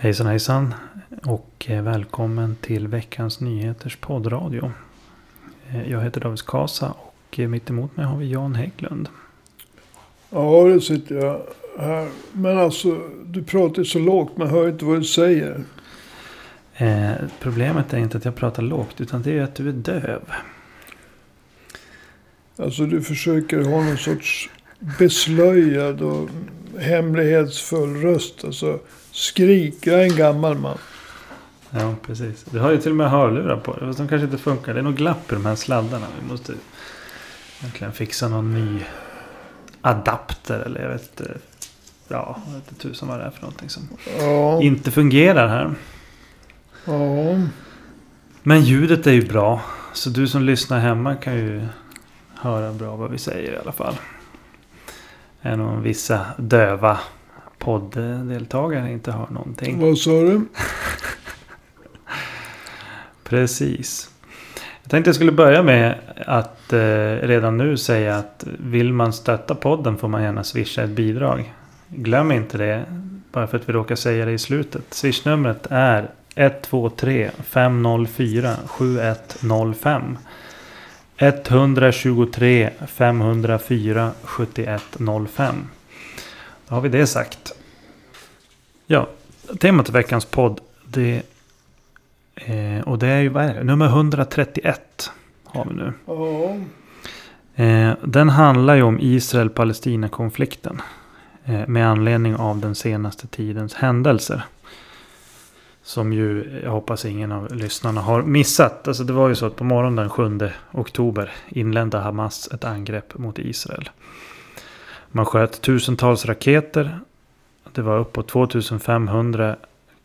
Hejsan hejsan och eh, välkommen till veckans nyheters poddradio. Eh, Jag heter David Kasa och eh, mitt emot mig har vi Jan Hägglund. Ja, det sitter jag här. Men alltså, du pratar så lågt. Man hör inte vad du säger. Eh, problemet är inte att jag pratar lågt utan det är att du är döv. Alltså, du försöker ha någon sorts beslöjad och hemlighetsfull röst. Alltså, skrik. Jag är en gammal man. Ja, precis. Du har ju till och med hörlurar på dig. Fast de kanske inte funkar. Det är nog glapp i de här sladdarna. Vi måste egentligen fixa någon ny adapter. Eller jag vet inte. Ja, jag vet inte tusan vad det är för någonting som Ja, inte fungerar här. ja. Men ljudet är ju bra. Så du som lyssnar hemma kan ju höra bra vad vi säger i alla fall. Än om vissa döva podddeltagare inte hör någonting. Vad sa du? Precis. Jag tänkte jag skulle börja med att eh, redan nu säga att vill man stötta podden får man gärna swisha ett bidrag. Glöm inte det. Bara för att vi råkar säga det i slutet. Swishnumret är 123 504 7105. 123 504 7105. Då har vi det sagt. Ja, temat för veckans podd. Det Eh, och det är ju vad är det? nummer 131 har vi nu. Ja. Eh, den handlar ju om Israel-Palestina-konflikten. Eh, med anledning av den senaste tidens händelser. Som ju, jag hoppas ingen av lyssnarna har missat. Alltså det var ju så att på morgonen den 7 oktober inledde Hamas ett angrepp mot Israel. Man sköt tusentals raketer. Det var uppåt 2500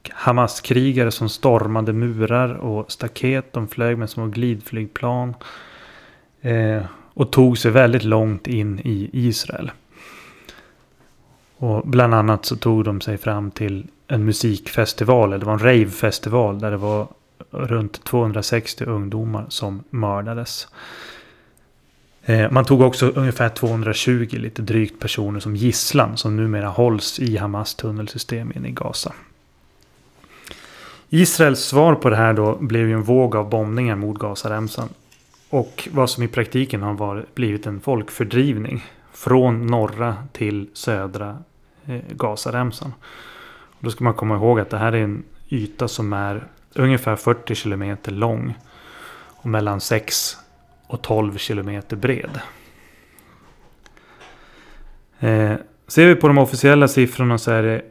Hamas-krigare som stormade murar och staket. De flög med små glidflygplan. Eh, och tog sig väldigt långt in i Israel. Och bland annat så tog de sig fram till en musikfestival. Eller det var en ravefestival. Där det var runt 260 ungdomar som mördades. Eh, man tog också ungefär 220 lite drygt personer som gisslan. Som numera hålls i Hamas tunnelsystem inne i Gaza. Israels svar på det här då blev ju en våg av bombningar mot Gazaremsan. Och vad som i praktiken har varit, blivit en folkfördrivning. Från norra till södra eh, Gazaremsan. Då ska man komma ihåg att det här är en yta som är ungefär 40 kilometer lång. Och mellan 6 och 12 kilometer bred. Eh, ser vi på de officiella siffrorna så är det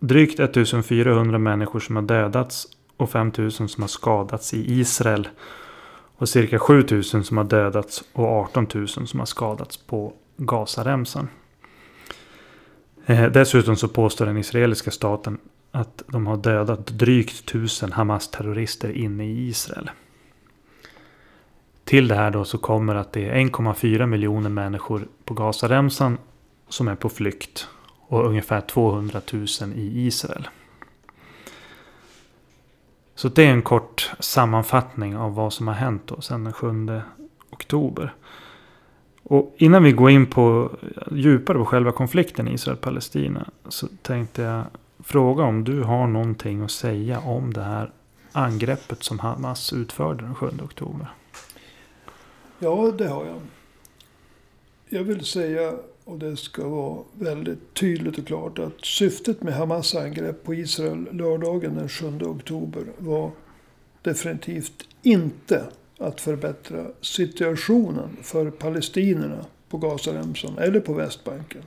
drygt 1400 människor som har dödats och 5000 som har skadats i Israel. Och cirka 7000 som har dödats och 18 000 som har skadats på Gazaremsan. Eh, dessutom så påstår den israeliska staten att de har dödat drygt 1000 Hamas-terrorister inne i Israel. Till det här då så kommer att det är 1,4 miljoner människor på Gazaremsan som är på flykt och ungefär 200 000 i Israel. Så det är en kort sammanfattning av vad som har hänt då sedan den 7 oktober. Och innan vi går in på djupare på själva konflikten Israel-Palestina så tänkte jag fråga om du har någonting att säga om det här angreppet som Hamas utförde den 7 oktober. Ja, det har jag. Jag vill säga, och det ska vara väldigt tydligt och klart, att syftet med Hamas angrepp på Israel lördagen den 7 oktober var definitivt inte att förbättra situationen för palestinierna på Gazaremsan eller på Västbanken.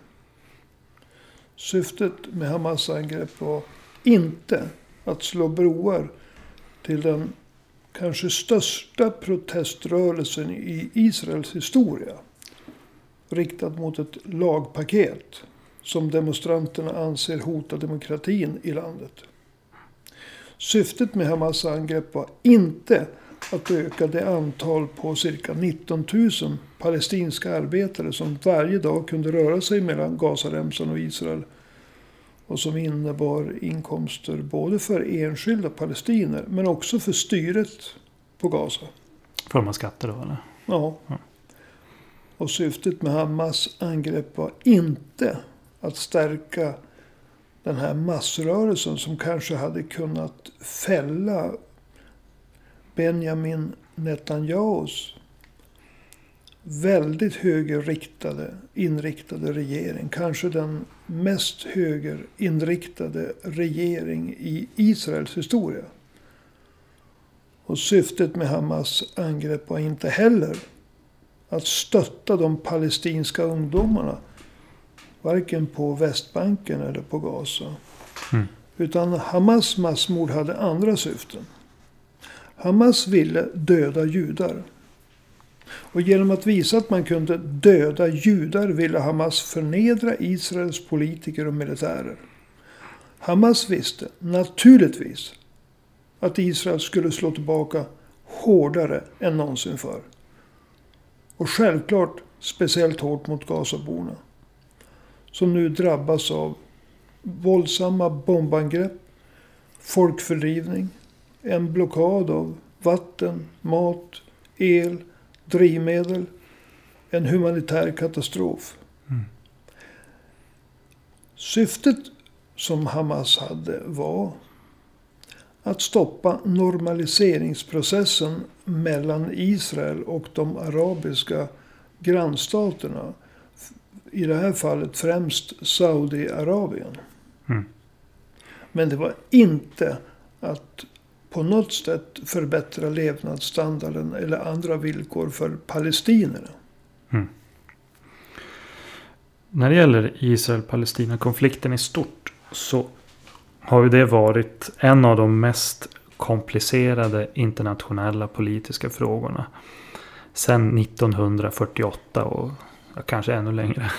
Syftet med Hamas angrepp var inte att slå broar till den kanske största proteströrelsen i Israels historia. Riktad mot ett lagpaket som demonstranterna anser hotar demokratin i landet. Syftet med Hamas angrepp var inte att öka det antal på cirka 19 000 palestinska arbetare som varje dag kunde röra sig mellan Gazaremsan och Israel. Och som innebar inkomster både för enskilda palestiner men också för styret på Gaza. Form av skatter då eller? Ja. Ja. Och syftet med Hamas angrepp var inte att stärka den här massrörelsen som kanske hade kunnat fälla Benjamin Netanyahus väldigt högerinriktade inriktade regering. Kanske den mest högerinriktade regering i Israels historia. Och syftet med Hamas angrepp var inte heller att stötta de palestinska ungdomarna. Varken på Västbanken eller på Gaza. Mm. Utan Hamas massmord hade andra syften. Hamas ville döda judar. Och genom att visa att man kunde döda judar ville Hamas förnedra Israels politiker och militärer. Hamas visste naturligtvis att Israel skulle slå tillbaka hårdare än någonsin förr. Och självklart speciellt hårt mot Gazaborna. Som nu drabbas av våldsamma bombangrepp, folkfördrivning, en blockad av vatten, mat, el, drivmedel, en humanitär katastrof. Mm. Syftet som Hamas hade var att stoppa normaliseringsprocessen mellan Israel och de arabiska grannstaterna. I det här fallet främst Saudiarabien. Mm. Men det var inte att på något sätt förbättra levnadsstandarden eller andra villkor för palestinierna. Mm. När det gäller Israel-Palestina-konflikten i stort så har ju det varit en av de mest komplicerade internationella politiska frågorna. Sedan 1948 och kanske ännu längre.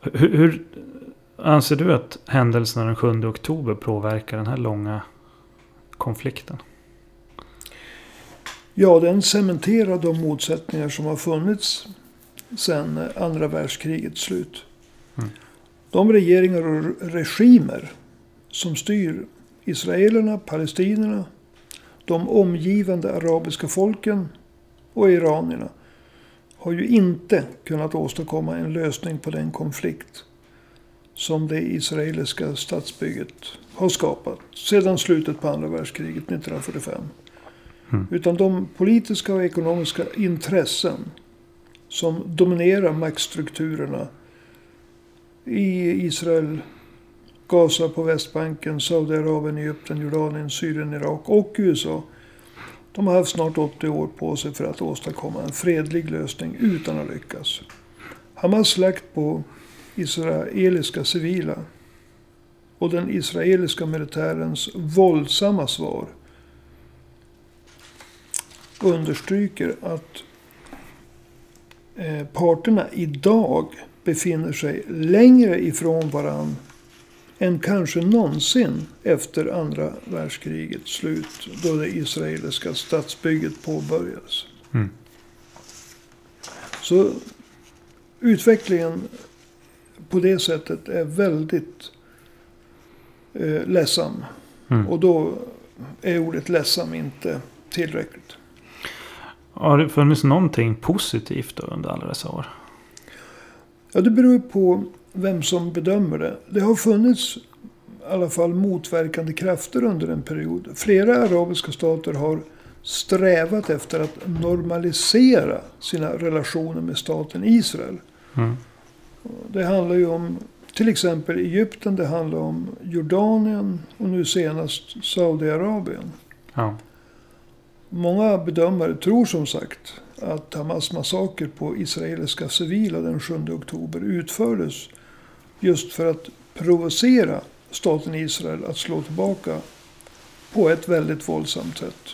Hur, hur, anser du att händelserna den 7 oktober påverkar den här långa konflikten? Ja, den cementerar de motsättningar som har funnits sedan andra världskrigets slut. Mm. De regeringar och regimer som styr israelerna, palestinierna, de omgivande arabiska folken och iranierna har ju inte kunnat åstadkomma en lösning på den konflikt som det israeliska statsbygget har skapat sedan slutet på andra världskriget 1945. Mm. Utan de politiska och ekonomiska intressen som dominerar maktstrukturerna i Israel, Gaza på Västbanken, Saudiarabien, Egypten, Jordanien, Syrien, Irak och USA. De har haft snart 80 år på sig för att åstadkomma en fredlig lösning utan att lyckas. Hamas slakt på israeliska civila och den israeliska militärens våldsamma svar understryker att eh, parterna idag befinner sig längre ifrån varann än kanske någonsin efter andra världskrigets slut. Då det israeliska statsbygget påbörjades. Mm. Så utvecklingen på det sättet är väldigt eh, ledsam. Mm. Och då är ordet ledsam inte tillräckligt. Har det funnits någonting positivt under alla dessa år? Ja, det beror på vem som bedömer det. Det har funnits i alla fall motverkande krafter under en period. Flera arabiska stater har strävat efter att normalisera sina relationer med staten Israel. Mm. Det handlar ju om till exempel Egypten, det handlar om Jordanien och nu senast Saudiarabien. Ja. Många bedömare tror som sagt att Hamas massaker på israeliska civila den 7 oktober utfördes just för att provocera staten Israel att slå tillbaka på ett väldigt våldsamt sätt.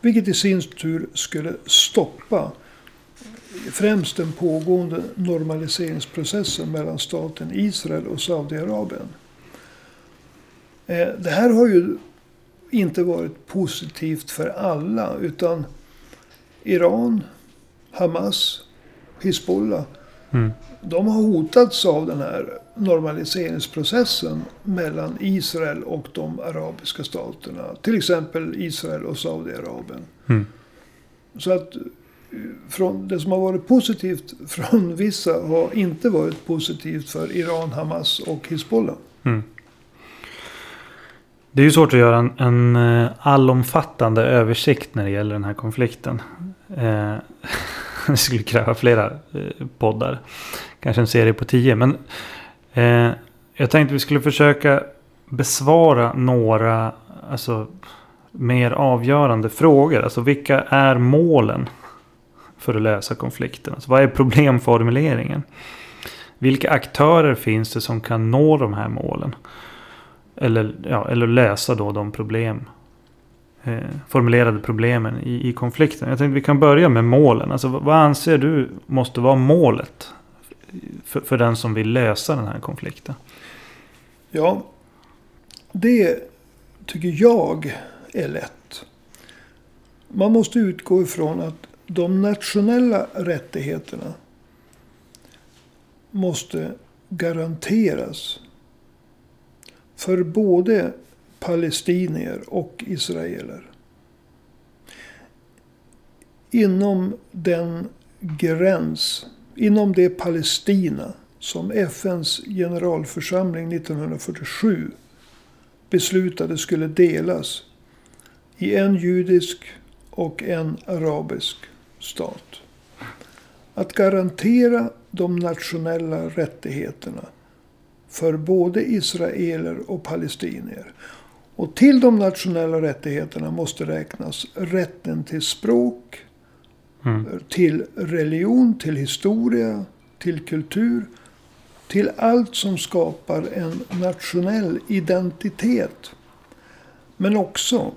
Vilket i sin tur skulle stoppa främst den pågående normaliseringsprocessen mellan staten Israel och Saudiarabien. Eh, det här har ju inte varit positivt för alla. Utan Iran, Hamas, Hizbollah. Mm. De har hotats av den här normaliseringsprocessen mellan Israel och de arabiska staterna. Till exempel Israel och Saudiarabien. Mm. Så att från det som har varit positivt från vissa har inte varit positivt för Iran, Hamas och Hizbollah. Mm. Det är ju svårt att göra en, en eh, allomfattande översikt när det gäller den här konflikten. Eh, det skulle kräva flera eh, poddar. Kanske en serie på tio. Men eh, jag tänkte vi skulle försöka besvara några alltså, mer avgörande frågor. Alltså vilka är målen för att lösa konflikten? Alltså, vad är problemformuleringen? Vilka aktörer finns det som kan nå de här målen? Eller, ja, eller lösa då de problem eh, formulerade problemen i, i konflikten. Jag tänkte vi kan börja med målen. Alltså, vad anser du måste vara målet för, för den som vill lösa den här konflikten? Ja, det tycker jag är lätt. Man måste utgå ifrån att de nationella rättigheterna måste garanteras för både palestinier och israeler. Inom den gräns, inom det Palestina som FNs generalförsamling 1947 beslutade skulle delas i en judisk och en arabisk stat. Att garantera de nationella rättigheterna för både israeler och palestinier. Och till de nationella rättigheterna måste räknas rätten till språk, mm. till religion, till historia, till kultur. Till allt som skapar en nationell identitet. Men också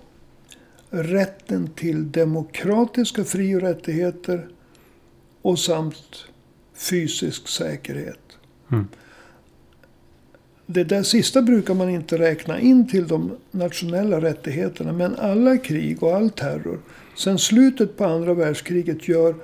rätten till demokratiska fri och rättigheter och samt fysisk säkerhet. Mm. Det där sista brukar man inte räkna in till de nationella rättigheterna. Men alla krig och all terror sen slutet på andra världskriget gör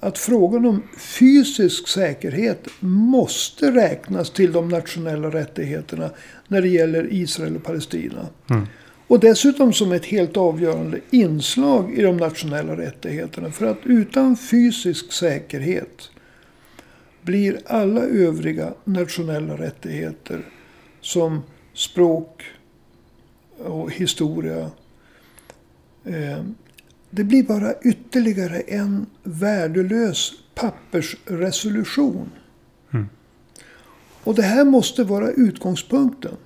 att frågan om fysisk säkerhet måste räknas till de nationella rättigheterna när det gäller Israel och Palestina. Mm. Och dessutom som ett helt avgörande inslag i de nationella rättigheterna. För att utan fysisk säkerhet blir alla övriga nationella rättigheter som språk och historia. Eh, det blir bara ytterligare en värdelös pappersresolution. Mm. Och det här måste vara utgångspunkten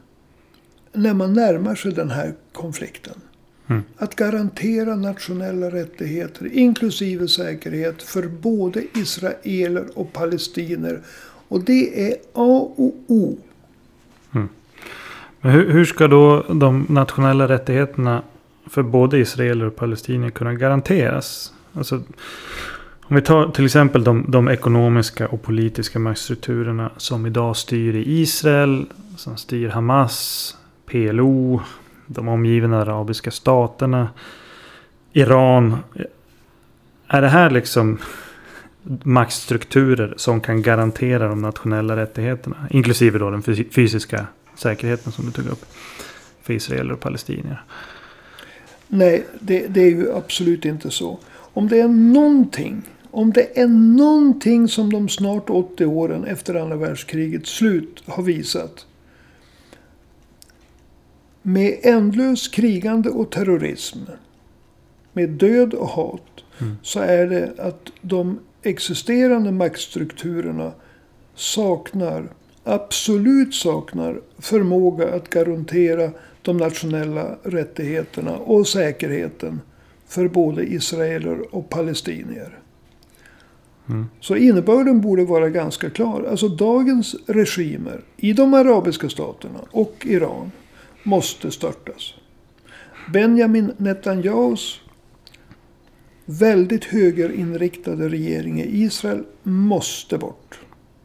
när man närmar sig den här konflikten. Mm. Att garantera nationella rättigheter, inklusive säkerhet, för både israeler och palestiner. Och det är A och O men hur, hur ska då de nationella rättigheterna för både israeler och palestinier kunna garanteras? Alltså, om vi tar till exempel de, de, ekonomiska och politiska maktstrukturerna som idag styr i Israel, som styr Hamas, PLO, de omgivande arabiska staterna, Iran. Är det här liksom maktstrukturer som kan garantera de nationella rättigheterna? Inklusive då den fysiska säkerheten som du tog upp. För israeler och palestinier. Nej, det, det, är ju absolut inte så. Om det är någonting. Om det är någonting som de snart 80 åren efter andra världskrigets slut har visat. Med ändlös krigande och terrorism. Med död och hat. Mm. Så är det att de existerande maktstrukturerna saknar absolut saknar förmåga att garantera de nationella rättigheterna och säkerheten för både israeler och palestinier. Mm. Så innebörden borde vara ganska klar. Alltså dagens regimer i de arabiska staterna och Iran måste störtas. Benjamin Netanyahus väldigt högerinriktade regering i Israel måste bort.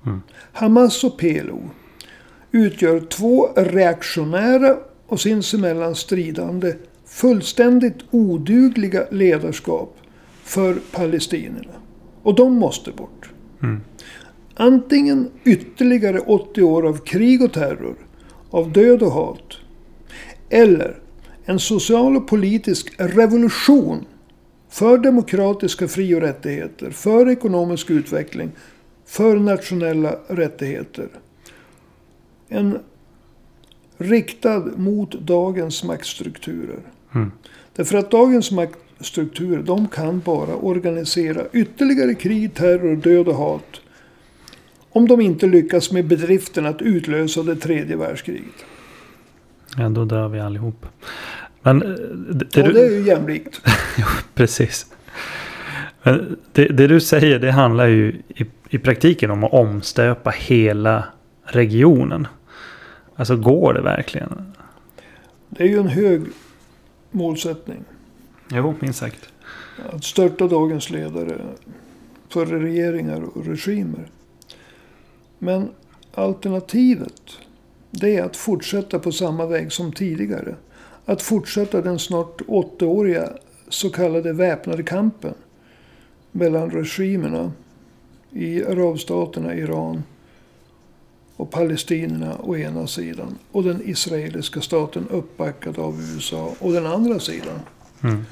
Mm. Hamas och PLO utgör två reaktionära och sinsemellan stridande fullständigt odugliga ledarskap för palestinierna. Och de måste bort. Mm. Antingen ytterligare 80 år av krig och terror, av död och hat. Eller en social och politisk revolution för demokratiska fri och rättigheter, för ekonomisk utveckling, för nationella rättigheter. En Riktad mot dagens maktstrukturer. Mm. Därför att dagens maktstrukturer, de kan bara organisera ytterligare krig, terror, död och hat. Om de inte lyckas med bedriften att utlösa det tredje världskriget. Ja, då dör vi allihop. Men eh, det, Det, och det är ju jämlikt. Precis. Men det, det du säger det handlar ju i, i praktiken om att omstöpa hela regionen. Alltså går det verkligen? Det är ju en hög målsättning. Jo, minst sagt. Att störta dagens ledare för regeringar och regimer. Men alternativet det är att fortsätta på samma väg som tidigare. Att fortsätta den snart åttaåriga så kallade väpnade kampen mellan regimerna i arabstaterna Iran och palestinierna å ena sidan och den israeliska staten uppbackad av USA å den andra sidan. Mm.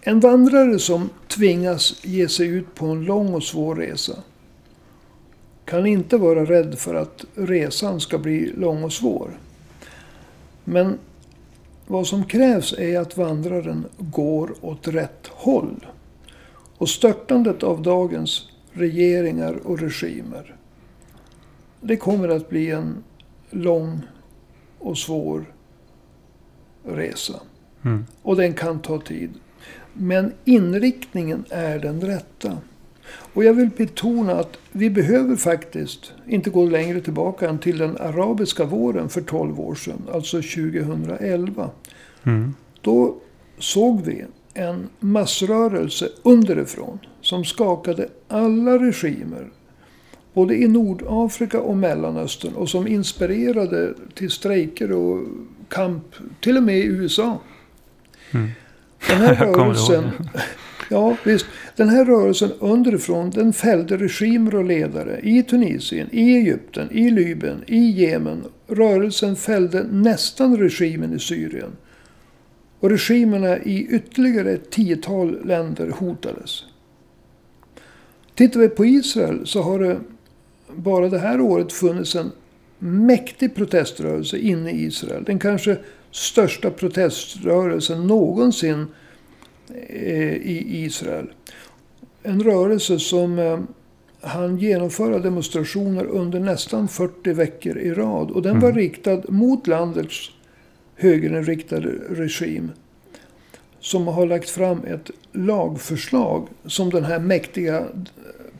En vandrare som tvingas ge sig ut på en lång och svår resa kan inte vara rädd för att resan ska bli lång och svår. Men vad som krävs är att vandraren går åt rätt håll. Och störtandet av dagens regeringar och regimer. Det kommer att bli en lång och svår resa. Mm. Och den kan ta tid. Men inriktningen är den rätta. Och jag vill betona att vi behöver faktiskt inte gå längre tillbaka än till den arabiska våren för 12 år sedan. Alltså 2011. Mm. Då såg vi en massrörelse underifrån som skakade alla regimer. Både i Nordafrika och Mellanöstern och som inspirerade till strejker och kamp till och med i USA. Mm. Den här rörelsen, ja visst, den här rörelsen underifrån den fällde regimer och ledare i Tunisien, i Egypten, i Libyen, i Jemen. Rörelsen fällde nästan regimen i Syrien. Och regimerna i ytterligare ett tiotal länder hotades. Tittar vi på Israel så har det bara det här året funnits en mäktig proteströrelse inne i Israel. Den kanske största proteströrelsen någonsin i Israel. En rörelse som eh, han genomföra demonstrationer under nästan 40 veckor i rad. Och den var Mm. riktad mot landets högerinriktade regim. Som har lagt fram ett lagförslag som den här mäktiga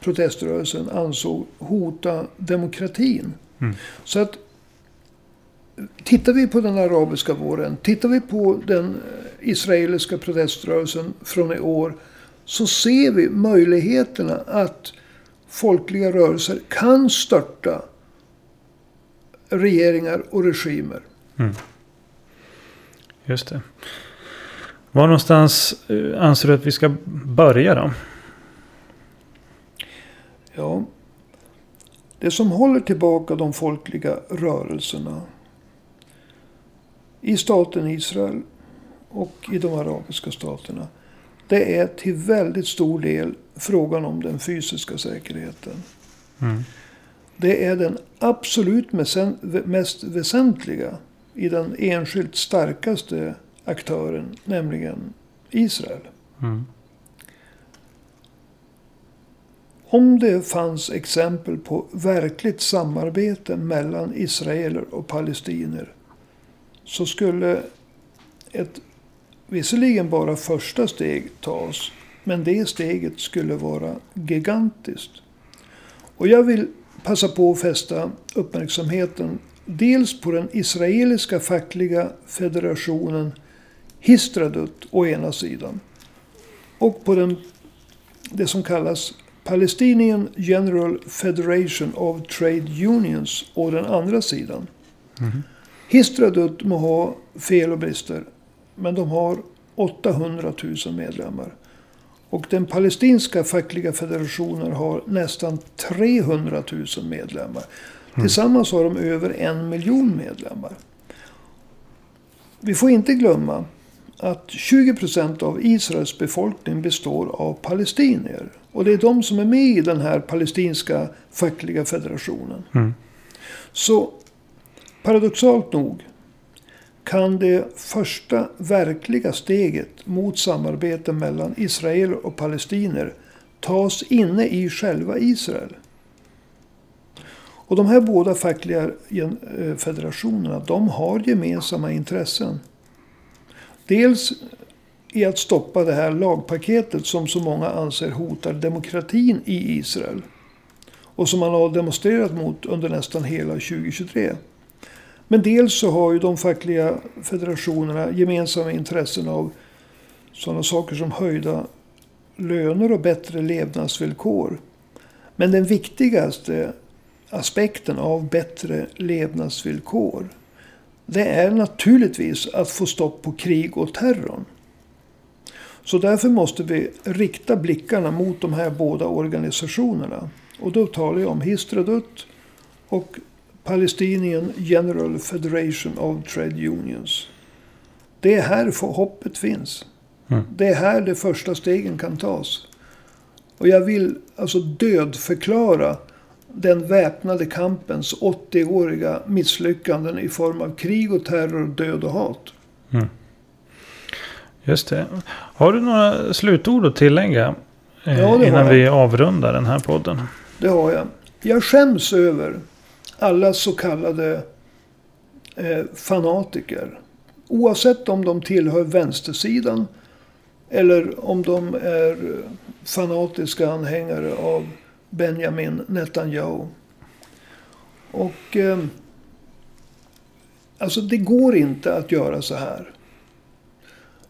proteströrelsen ansåg hota demokratin. Mm. Så att Tittar vi på den arabiska våren, tittar vi på den israeliska proteströrelsen från i år. Så ser vi möjligheterna att folkliga rörelser kan störta regeringar och regimer. Mm. Just det. Var någonstans eh, anser du att vi ska börja då? Ja, det som håller tillbaka de folkliga rörelserna i staten Israel och i de arabiska staterna. Det är till väldigt stor del frågan om den fysiska säkerheten. Mm. Det är den absolut mest väsentliga i den enskilt starkaste aktören, nämligen Israel. Mm. Om det fanns exempel på verkligt samarbete mellan israeler och palestinier så skulle ett, visserligen bara första steg tas, men det steget skulle vara gigantiskt. Och jag vill passa på att fästa uppmärksamheten dels på den israeliska fackliga federationen Histradut å ena sidan och på den, det som kallas Palestinian General Federation of Trade Unions å den andra sidan. Mm. Histradut må ha fel och brister, men de har 800 000 medlemmar. Och den palestinska fackliga federationen har nästan 300 000 medlemmar. Tillsammans har de över en miljon medlemmar. Vi får inte glömma att 20 procent av Israels befolkning består av palestinier. Och det är de som är med i den här palestinska fackliga federationen. Mm. Så Paradoxalt nog kan det första verkliga steget mot samarbete mellan Israel och palestinier tas inne i själva Israel. Och de här båda fackliga eh, federationerna de har gemensamma intressen. Dels i att stoppa det här lagpaketet som så många anser hotar demokratin i Israel. Och som man har demonstrerat mot under nästan hela 2023. Men dels så har ju de fackliga federationerna gemensamma intressen av sådana saker som höjda löner och bättre levnadsvillkor. Men den viktigaste aspekten av bättre levnadsvillkor. Det är naturligtvis att få stopp på krig och terrorn. Så därför måste vi rikta blickarna mot de här båda organisationerna. Och då talar jag om Histradut och Palestinian General Federation of Trade Unions. Det är här hoppet finns. Mm. Det är här de första stegen kan tas. Och jag vill alltså dödförklara den väpnade kampens 80-åriga misslyckanden i form av krig och terror, död och hat. Mm. Just det. Har du några slutord att tillägga? Eh, ja, innan vi avrundar den här podden. Det har jag. Jag skäms över alla så kallade eh, fanatiker. Oavsett om de tillhör vänstersidan. Eller om de är fanatiska anhängare av Benjamin Netanyahu. Och eh, alltså det går inte att göra så här.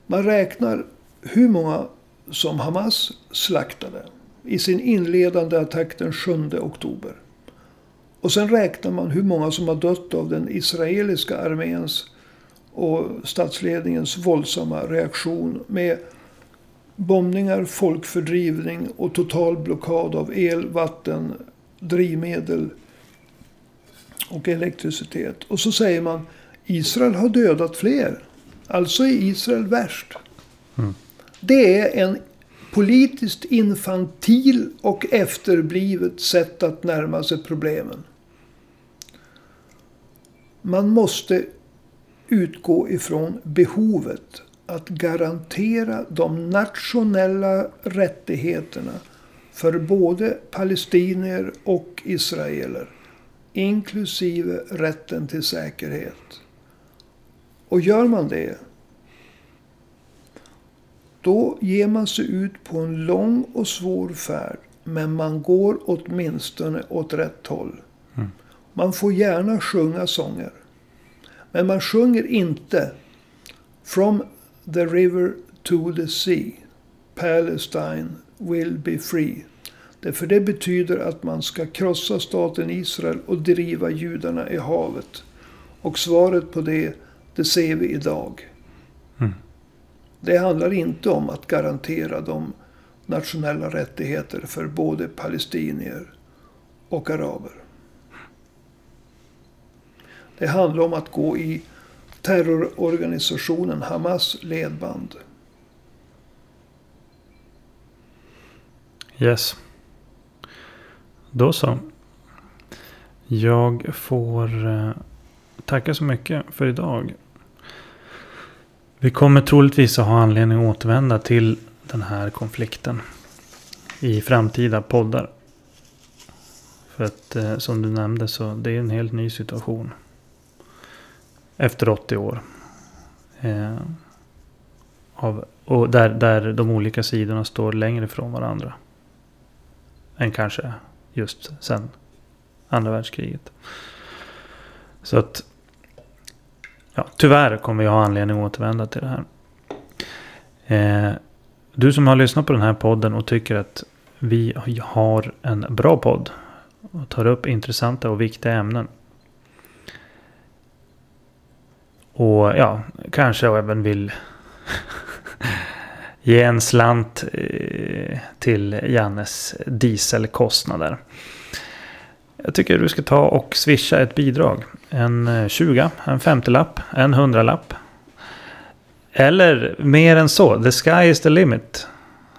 Man räknar hur många som Hamas slaktade i sin inledande attack den 7 oktober. Och sen räknar man hur många som har dött av den israeliska arméns och statsledningens våldsamma reaktion med bombningar, folkfördrivning och total blockad av el, vatten, drivmedel och elektricitet. Och så säger man Israel har dödat fler. Alltså är Israel värst. Mm. Det är en politiskt infantil och efterblivet sätt att närma sig problemen. Man måste utgå ifrån behovet att garantera de nationella rättigheterna för både palestinier och israeler. Inklusive rätten till säkerhet. Och gör man det. Då ger man sig ut på en lång och svår färd. Men man går åtminstone åt rätt håll. Man får gärna sjunga sånger. Men man sjunger inte From the river to the sea. Palestine will be free. Därför det betyder att man ska krossa staten Israel och driva judarna i havet. Och svaret på det, det ser vi idag. Mm. Det handlar inte om att garantera de nationella rättigheter för både palestinier och araber. Det handlar om att gå i terrororganisationen Hamas ledband. Yes. Då så. Jag får eh, tacka så mycket för idag. Vi kommer troligtvis att ha anledning att återvända till den här konflikten. I framtida poddar. För att eh, som du nämnde så det är en helt ny situation. Efter 80 år. Eh, av, och där, där de olika sidorna står längre från varandra. Än kanske just sen andra världskriget. Så att ja, tyvärr kommer vi ha anledning att återvända till det här. Eh, du som har lyssnat på den här podden och tycker att vi har en bra podd. Och tar upp intressanta och viktiga ämnen. Och ja, kanske även vill ge en slant eh, till Jannes dieselkostnader. Jag tycker du ska ta och swisha ett bidrag. En eh, 20, en 50-lapp, en 100-lapp. Eller mer än så. The sky is the limit.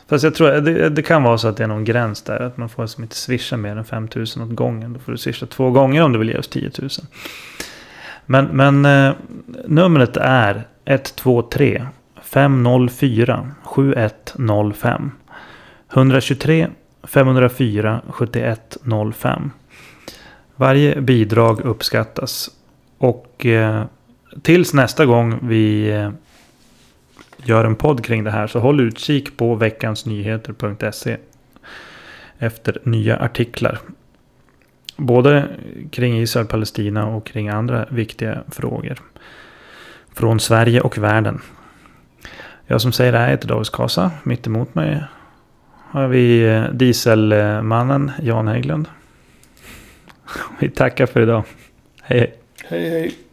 Fast jag tror det, det kan vara så att det är någon gräns där. Att man får liksom inte swisha mer än 5000 åt gången. Då får du swisha två gånger om du vill ge oss 10 000. Men, men eh, numret är 123 504 7105. 123 504 7105. Varje bidrag uppskattas. Och eh, tills nästa gång vi eh, gör en podd kring det här så håll utkik på veckansnyheter.se efter nya artiklar. Både kring Israel, Palestina och kring andra viktiga frågor. Från Sverige och världen. Jag som säger det här heter David Kasa. Mitt emot mig har vi eh, dieselmannen Jan Hägglund. Vi tackar för idag. Hej hej. Hej hej.